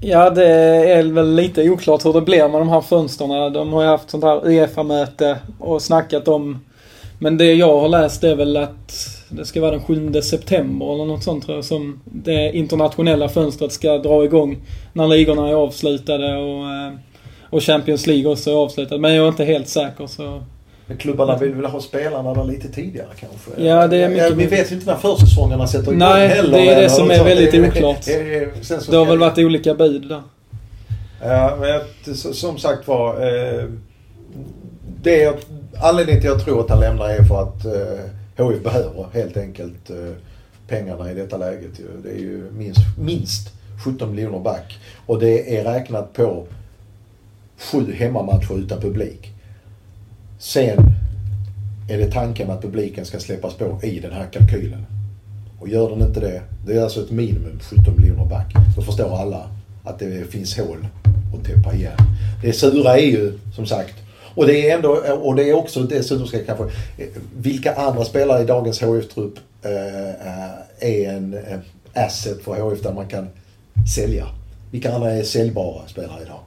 Ja, det är väl lite oklart hur det blir med de här fönstren. De har ju haft sånt här Uefa-möte och snackat om... Men det jag har läst är väl att det ska vara den 7 september eller något sånt tror jag som det internationella fönstret ska dra igång. När ligorna är avslutade och, eh, och Champions League också är avslutad. Men jag är inte helt säker så... Men klubbarna vill väl ha spelarna där lite tidigare kanske? Ja, det är mycket... Ja, vi vet ju inte när försäsongerna sätter igång Nej, heller. det är det som något är väldigt oklart. det har väl varit olika bud där. Ja, men jag- som sagt var. Eh, det är, anledningen till att jag tror att han lämnar är för att eh, HIF behöver helt enkelt eh, pengarna i detta läget. Det är ju minst, minst 17 miljoner back. Och det är räknat på sju hemmamatcher utan publik. Sen är det tanken att publiken ska släppas på i den här kalkylen. Och gör den inte det, det är alltså ett minimum 17 miljoner back. Då förstår alla att det finns hål att täppa igen. Det sura är ju som sagt och det är ändå, och det är också dessutom ska jag kanske, vilka andra spelare i dagens HF-trupp eh, eh, är en eh, asset för HIF där man kan sälja? Vilka andra är säljbara spelare idag?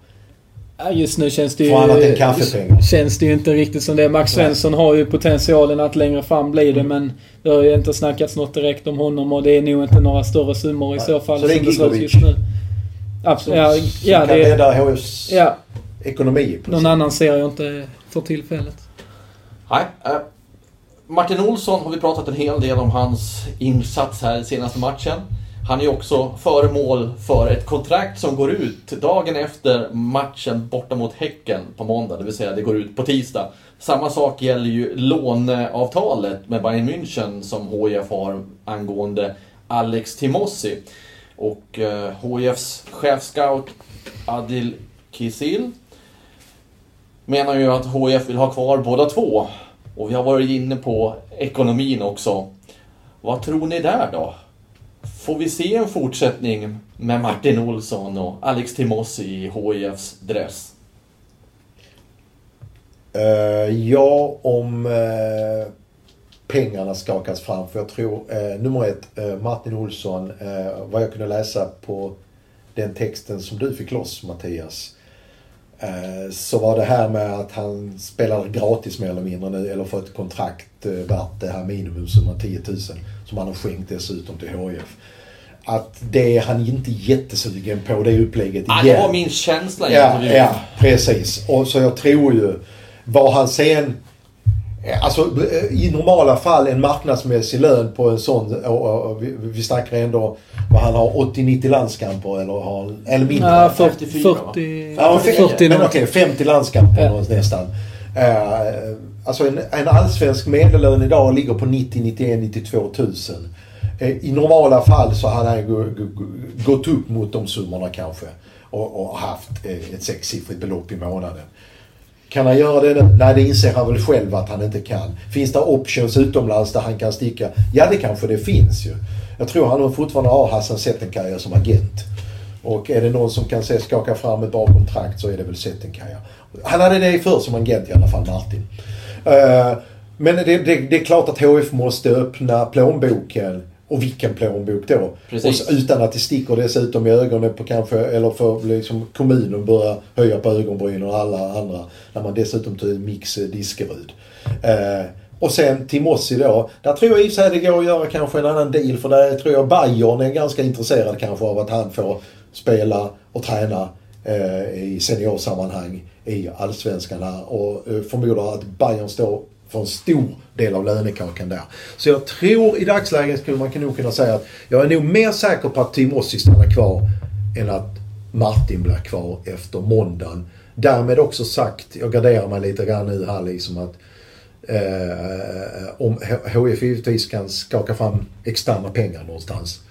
Ja, Just nu känns det ju... För annat än kaffepengar. Känns det ju inte riktigt som det. Max Svensson har ju potentialen att längre fram bli det men det har ju inte snackats något direkt om honom och det är nog inte några större summor i Nej. så fall Så det är Gigovic. just nu. Absolut. Ja, som ja, kan det är, rädda HFs ja, ekonomi. på någon något annan ser jag inte för tillfället. Nej. Eh, Martin Olsson har vi pratat en hel del om hans insats här i senaste matchen. Han är också föremål för ett kontrakt som går ut dagen efter matchen borta mot Häcken på måndag, det vill säga det går ut på tisdag. Samma sak gäller ju låneavtalet med Bayern München som HIF har angående Alex Timossi. Och eh, HIFs chefscout Adil Kisil menar ju att HIF vill ha kvar båda två. Och vi har varit inne på ekonomin också. Vad tror ni där då? Får vi se en fortsättning med Martin Olsson och Alex Timossi i HIFs dress? Uh, ja, om uh, pengarna skakas fram. För jag tror, uh, nummer ett, Martin Olsson, vad jag kunde läsa på den texten som du fick loss Mattias. Så var det här med att han spelar gratis mer eller mindre nu, eller får ett kontrakt värt det här minimum som 10 000. Som han har skänkt dessutom till HIF. Att det är han inte jättesugen på, det upplägget Ah, igen. det var min känsla Ja, ja, precis. Och så jag tror ju, vad han sen... Alltså i normala fall en marknadsmässig lön på en sån, och, och, vi, vi snackar ändå vad han har 80-90 landskamper eller har, eller mindre. Ja, 40... 54, va? 40, Ja, 40 men något. okej, 50 landskamper Ja. nästan. Uh, alltså en, en allsvensk medellön idag ligger på 90, 91, 92 tusen. Eh, I normala fall så hade han gått upp mot de summorna kanske. Och, och haft eh, ett sexsiffrigt belopp i månaden. Kan han göra det nu? Nej, det inser han väl själv att han inte kan. Finns det options utomlands där han kan sticka? Ja, det kanske det finns ju. Jag tror han fortfarande har Hassan Settenkaja som agent. Och är det någon som kan se skaka fram ett bra kontrakt så är det väl Settenkaja. Han hade det för som agent i alla fall, Martin. Eh, men det, det, det är klart att HF måste öppna plånboken. Och vilken plånbok då? Precis. Och utan att det sticker dessutom i ögonen på kanske, eller för liksom kommunen börja höja på ögonbrynen och alla andra. När man dessutom tar en mix eh, Diskerud. Eh, och sen Timossi då. Där tror jag i och för sig det går att göra kanske en annan deal. För där tror jag Bayern är ganska intresserad kanske av att han får spela och träna eh, i seniorsammanhang i Allsvenskan här. Och eh, förmodar att Bayern står för en stor del av lönekakan där. Så jag tror i dagsläget skulle man nog kunna säga att jag är nog mer säker på att Timossi stannar kvar än att Martin blir kvar efter måndagen. Därmed också sagt, jag garderar mig lite grann nu här liksom att Eh, om HIF givetvis kan skaka fram externa pengar någonstans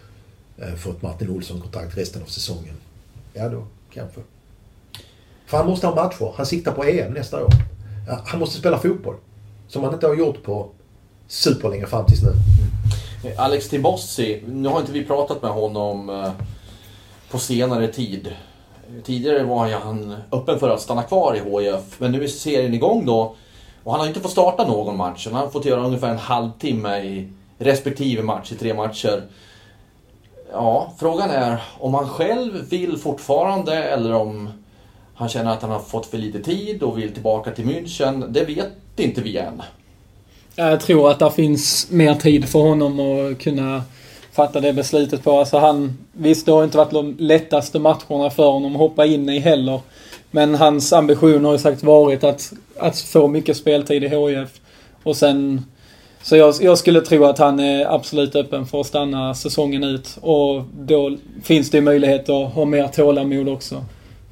eh, för ett Martin Olsson-kontrakt resten av säsongen. Ja, då kanske. För han måste ha matcher. Han siktar på EM nästa år. Ja, han måste spela fotboll. Som han inte har gjort på superlänge fram tills nu. Mm. Alex Tibossi, nu har inte vi pratat med honom eh, på senare tid. Tidigare var han öppen för att stanna kvar i HIF, men nu är serien igång då. Och han har inte fått starta någon match. Han har fått göra ungefär en halvtimme i respektive match, i tre matcher. Ja, frågan är om han själv vill fortfarande eller om han känner att han har fått för lite tid och vill tillbaka till München. Det vet inte vi än. Jag tror att det finns mer tid för honom att kunna fatta det beslutet på. Alltså han, visst, det har inte varit de lättaste matcherna för honom att hoppa in i heller. Men hans ambition har ju sagt varit att, att få mycket speltid i HIF. Och sen... Så jag, jag, skulle tro att han är absolut öppen för att stanna säsongen ut. Och då finns det ju möjlighet att ha mer tålamod också.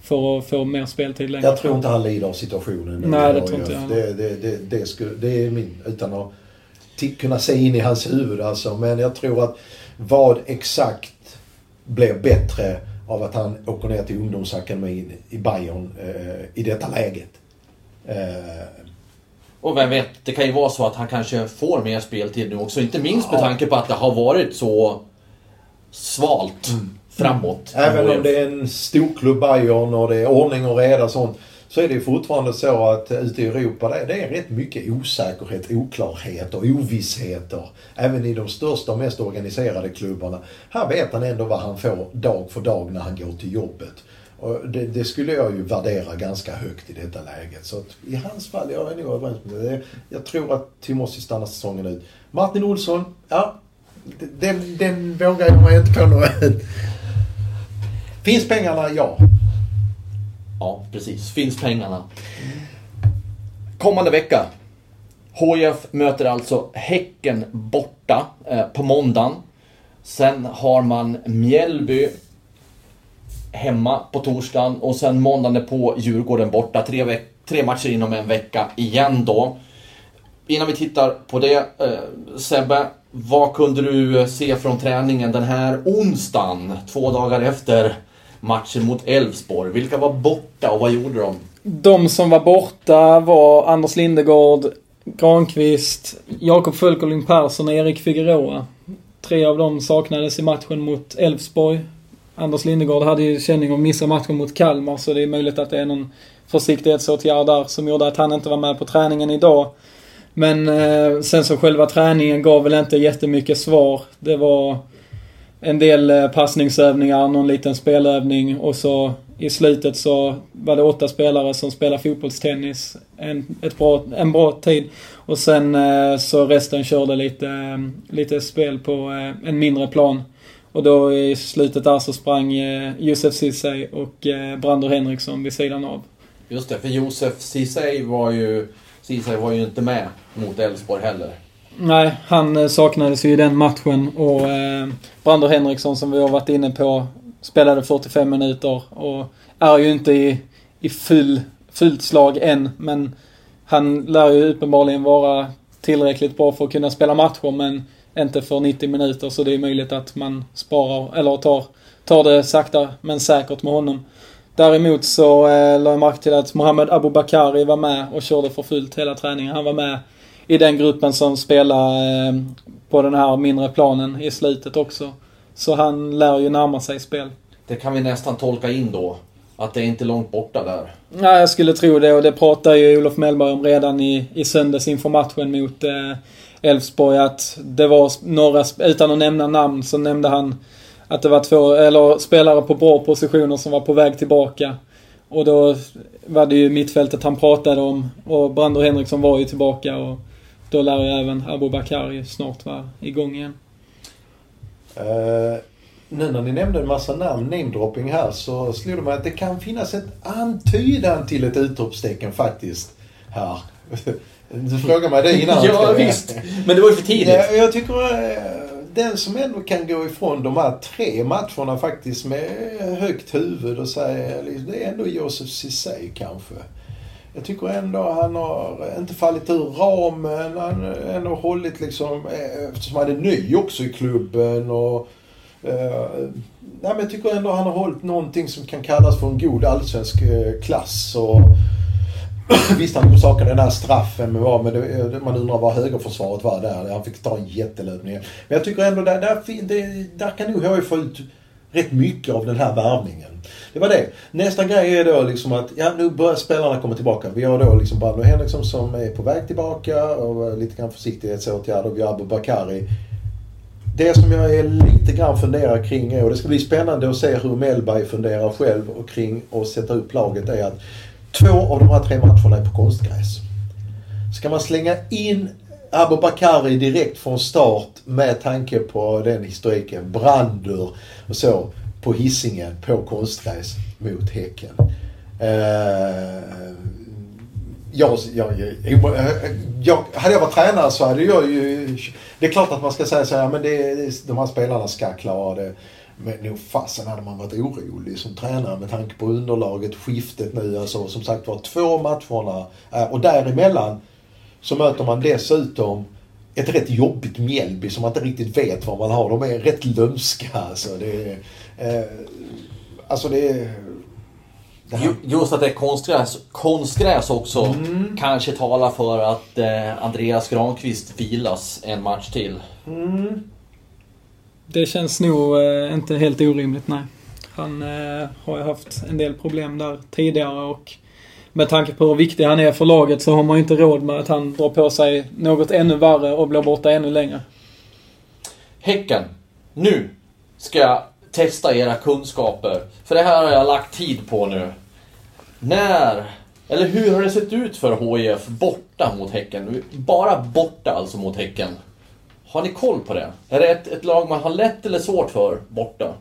För att få mer speltid längre Jag tror inte han lider av situationen. Nej, det tror inte jag. Det, det, det, det, skulle, det är min... Utan att kunna se in i hans huvud alltså. Men jag tror att vad exakt blir bättre av att han åker ner till ungdomsakademin i Bayern eh, i detta läget. Eh, och vem vet, det kan ju vara så att han kanske får mer speltid nu också. Inte minst med tanke på att det har varit så svalt mm. Framåt. Även om det är en storklubb Bayern och det är ordning och reda och sånt. Så är det fortfarande så att ute i Europa det, är rätt mycket osäkerhet, oklarhet och ovissheter. Även i de största och mest organiserade klubbarna. Här vet han ändå vad han får dag för dag när han går till jobbet. Och det, det, skulle jag ju värdera ganska högt i detta läget. Så att i hans fall, jag är nog överens med det. Jag tror att Timossi stannar säsongen ut. Martin Olsson, ja. Den, den vågar jag mig inte på något. Finns pengarna? Ja. Ja, precis. Finns pengarna. Kommande vecka. HIF möter alltså Häcken borta eh, på måndagen. Sen har man Mjällby hemma på torsdagen och sen måndagen på Djurgården borta. Tre, tre matcher inom en vecka igen då. Innan vi tittar på det, eh, Sebbe, vad kunde du se från träningen den här onsdagen, två dagar efter matchen mot Elfsborg? Vilka var borta och vad gjorde de? De som var borta var Anders Lindegård, Granqvist, Jakob Fölkerling Persson och Erik Figueroa. Tre av dem saknades i matchen mot Elfsborg. Anders Lindegård hade ju känning att missa matchen mot Kalmar så det är möjligt att det är någon försiktighetsåtgärd där som gjorde att han inte var med på träningen idag. Men eh, sen så själva träningen gav väl inte jättemycket svar. Det var en del eh, passningsövningar, någon liten spelövning och så i slutet så var det åtta spelare som spelade fotbollstennis en, ett bra, en bra tid. Och sen eh, så resten körde lite, eh, lite spel på en mindre plan. Och då i slutet där så sprang Josef Ceesay och Brander Henriksson vid sidan av. Just det, för Josef Ceesay var ju, Ceesay var ju inte med mot Elfsborg heller. Nej, han eh, saknades ju i den matchen och eh, Brander Henriksson som vi har varit inne på spelade 45 minuter och är ju inte i, i full, fullt slag än men han lär ju uppenbarligen vara tillräckligt bra för att kunna spela matcher men inte för 90 minuter så det är möjligt att man sparar eller tar, tar det sakta men säkert med honom. Däremot så eh, lade jag märke till att Mohamed Abubakari var med och körde för fullt hela träningen. Han var med i den gruppen som spelar eh, på den här mindre planen i slutet också. Så han lär ju närma sig spel. Det kan vi nästan tolka in då. Att det är inte långt borta där. Nej, jag skulle tro det och det pratade ju Olof Mellberg om redan i, i söndags inför matchen mot eh, Elfsborg eh, att det var några, utan att nämna namn, så nämnde han att det var två, eller spelare på bra positioner som var på väg tillbaka. Och då var det ju mittfältet han pratade om och Brander Henriksson var ju tillbaka och då lär ju även Abubakari snart vara igång igen. Uh, nu när ni nämnde en massa namn, namedropping här, så slog det mig att det kan finnas ett antydan till ett utropstecken faktiskt här. Du frågade mig det innan. ja, visst. Men det var ju för tidigt. Ja, jag tycker uh, den som ändå kan gå ifrån de här tre matcherna faktiskt med högt huvud och säga, det är ändå Josef Ceesay kanske jag tycker ändå han har inte fallit ur ramen. Han har ändå hållit liksom, eh, eftersom han är ny också i klubben och eh, nej, men jag tycker ändå han har hållit någonting som kan kallas för en god allsvensk eh, klass. Och, Visst, han orsakade den här straffen, men, var, men det, eh, man undrar vad högerförsvaret var där. Han fick ta en jättelöpning. Men jag tycker ändå där, där, det, där kan nog HIF få ut rätt mycket av den här värvningen. Det var det. Nästa grej är då liksom att, ja nu börjar spelarna komma tillbaka. Vi har då liksom Brandon Henriksson som är på väg tillbaka och lite grann försiktighetsåtgärder. Vi har Abu Bakari. Det som jag är lite grann funderar kring är, och det ska bli spännande att se hur Mellberg funderar själv och kring att sätta upp laget, är att två av de här tre matcherna är på konstgräs. Ska man slänga in Abubakari direkt från start med tanke på den historiken, Brandur och så, på hissingen på konstgräs mot Häcken. Uh, jag, jag, jag, jag, hade jag varit tränare så hade jag ju... Det är klart att man ska säga så här, men det, de här spelarna ska klara det. Men nog fasen hade man varit orolig som tränare med tanke på underlaget, skiftet nu. Alltså som sagt var två matcherna. Eh, och däremellan så möter man dessutom ett rätt jobbigt Mjällby som man inte riktigt vet vad man har. De är rätt lömska alltså. Det är, eh, alltså det är... Det Just att det är konstgräs, konstgräs också mm. kanske talar för att eh, Andreas Granqvist vilas en match till. Mm. Det känns nog eh, inte helt orimligt, nej. Han eh, har ju haft en del problem där tidigare och med tanke på hur viktig han är för laget så har man ju inte råd med att han drar på sig något ännu värre och blir borta ännu längre. Häcken. Nu ska jag testa era kunskaper. För det här har jag lagt tid på nu. När, eller hur har det sett ut för HIF borta mot Häcken? Bara borta alltså mot Häcken. Har ni koll på det? Är det ett, ett lag man har lätt eller svårt för borta?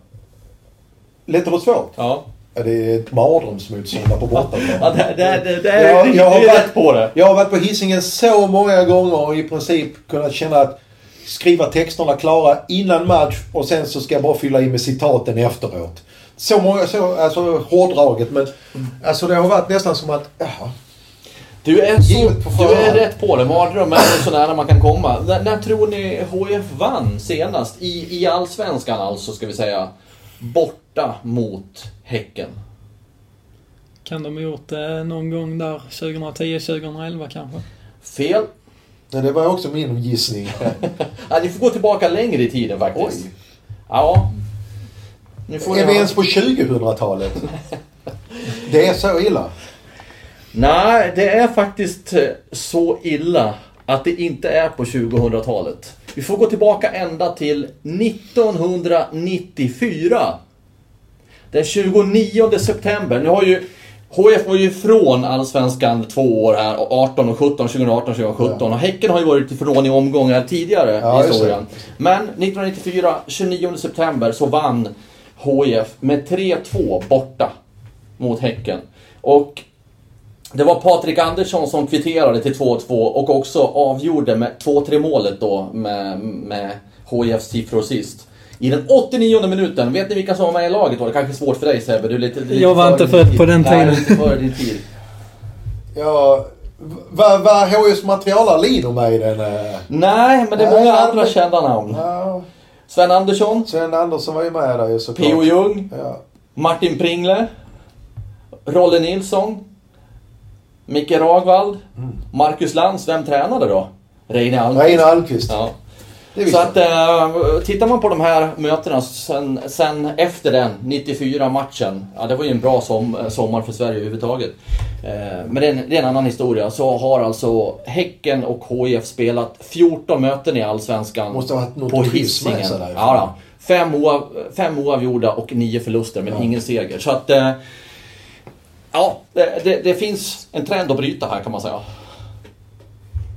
Lätt eller svårt? Ja. Ja, det är ett mardrömsmotståndare på bortaplan. ja, det, det, det, det är jag, jag har varit på det. Jag har varit på hissingen så många gånger och i princip kunnat känna att skriva texterna klara innan match och sen så ska jag bara fylla i med citaten efteråt. Så många, så, alltså hårdraget men alltså det har varit nästan som att, jaha. Du är, så, du är rätt på det. Mardrömmen är så nära man kan komma. När, när tror ni HIF vann senast? I, I Allsvenskan alltså, ska vi säga. Borta mot Häcken. Kan de ha gjort det någon gång där 2010-2011 kanske? Fel. Nej, det var också min gissning. ja, ni får gå tillbaka längre i tiden faktiskt. Oj. Ja. Nu får är vi ens på 2000-talet? det är så illa? Nej, det är faktiskt eh, så illa att det inte är på 2000-talet. Vi får gå tillbaka ända till 1994. Den 29 september. Nu har ju HF var ju ifrån Allsvenskan två år här, 18 och 17, 2018, 2017. Ja. Och Häcken har ju varit ifrån i omgångar tidigare ja, i historien. Men 1994, 29 september, så vann HIF med 3-2 borta mot Häcken. Och det var Patrik Andersson som kvitterade till 2-2 och också avgjorde med 2-3 målet då med, med HIFs siffror sist. I den 89 minuten, vet ni vilka som var med i laget då? Det kanske är svårt för dig Sebbe, du är lite, lite Jag var inte född på den tiden. Nej, lite före din tid. Ja, var, var HIFs materialare Lino med i den? Eh? Nej, men det är många andra men... kända namn. Ja. Sven Andersson. Sven Andersson var ju med där ju såklart. P.O. Jung. Ja. Martin Pringle. Rolle Nilsson. Micke Ragvall. Mm. Marcus Lantz. Vem tränade då? Reine Almqvist. Reine Almqvist. Ja. Så att äh, tittar man på de här mötena sen, sen efter den 94-matchen. Ja, det var ju en bra som, sommar för Sverige överhuvudtaget. Äh, men det är, en, det är en annan historia. Så har alltså Häcken och HIF spelat 14 möten i Allsvenskan. Måste ha varit något på Hisingen. Ja. Fem, oav, fem oavgjorda och nio förluster, men ja. ingen seger. Så att... Äh, ja, det, det, det finns en trend att bryta här kan man säga.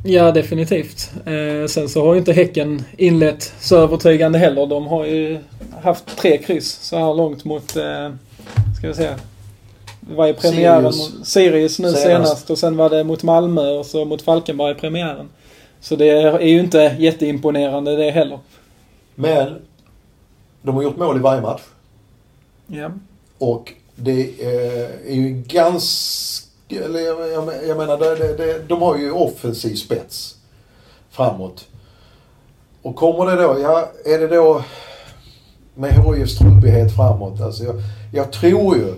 Ja, definitivt. Eh, sen så har ju inte Häcken inlett så övertygande heller. De har ju haft tre kryss så här långt mot, eh, ska vi säga, vad är premiären? Sirius, Sirius nu senast. senast. och sen var det mot Malmö och så mot Falkenberg i premiären. Så det är ju inte jätteimponerande det heller. Men de har gjort mål i varje match. Ja. Och det är ju ganska eller jag, jag, jag menar, det, det, de har ju offensiv spets framåt. Och kommer det då, ja, är det då med HIFs trubbighet framåt. Alltså jag, jag tror ju,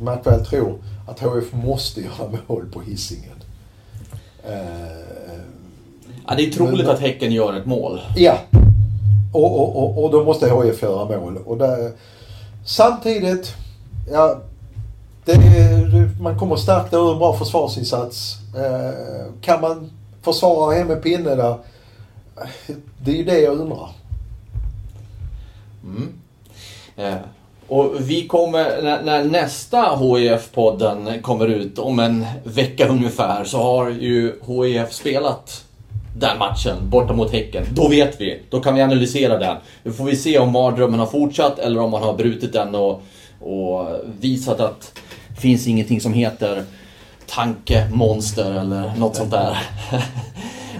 märk väl tror, att HIF måste göra mål på hissingen. Uh, ja, det är troligt men, att Häcken gör ett mål. Ja. Och, och, och, och då måste HIF göra mål. Och där, samtidigt, ja, det, man kommer starkt ur en bra försvarsinsats. Eh, kan man försvara hem med pinne där? Det är ju det jag undrar. Mm. Eh, och vi kommer, när, när nästa hif podden kommer ut om en vecka ungefär så har ju HIF spelat den matchen borta mot Häcken. Då vet vi. Då kan vi analysera den. Då får vi se om mardrömmen har fortsatt eller om man har brutit den och, och visat att finns ingenting som heter tankemonster eller något sånt där.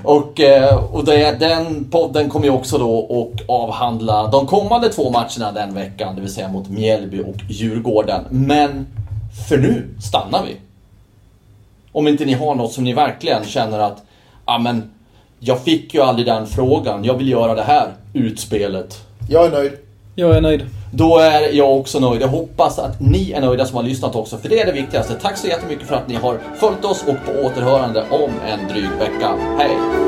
Och, eh, och det, den podden kommer ju också då att avhandla de kommande två matcherna den veckan, det vill säga mot Mjällby och Djurgården. Men för nu stannar vi. Om inte ni har något som ni verkligen känner att, ja men, jag fick ju aldrig den frågan, jag vill göra det här utspelet. Jag är nöjd. Jag är nöjd. Då är jag också nöjd. Jag hoppas att ni är nöjda som har lyssnat också, för det är det viktigaste. Tack så jättemycket för att ni har följt oss och på återhörande om en dryg vecka. Hej!